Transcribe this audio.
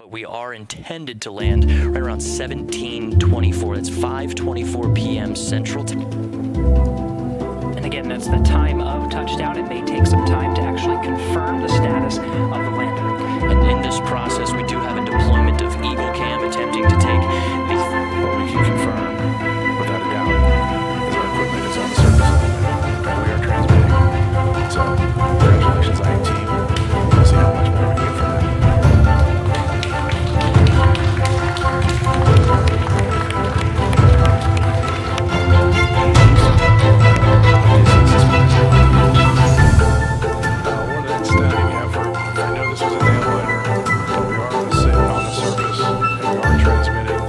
but we are intended to land right around 1724. That's 5:24 p.m. Central Time. And again, that's the time of touchdown. It may take some time to actually confirm the status of the lander. And in this process, we we are sitting on the surface and we are transmitting.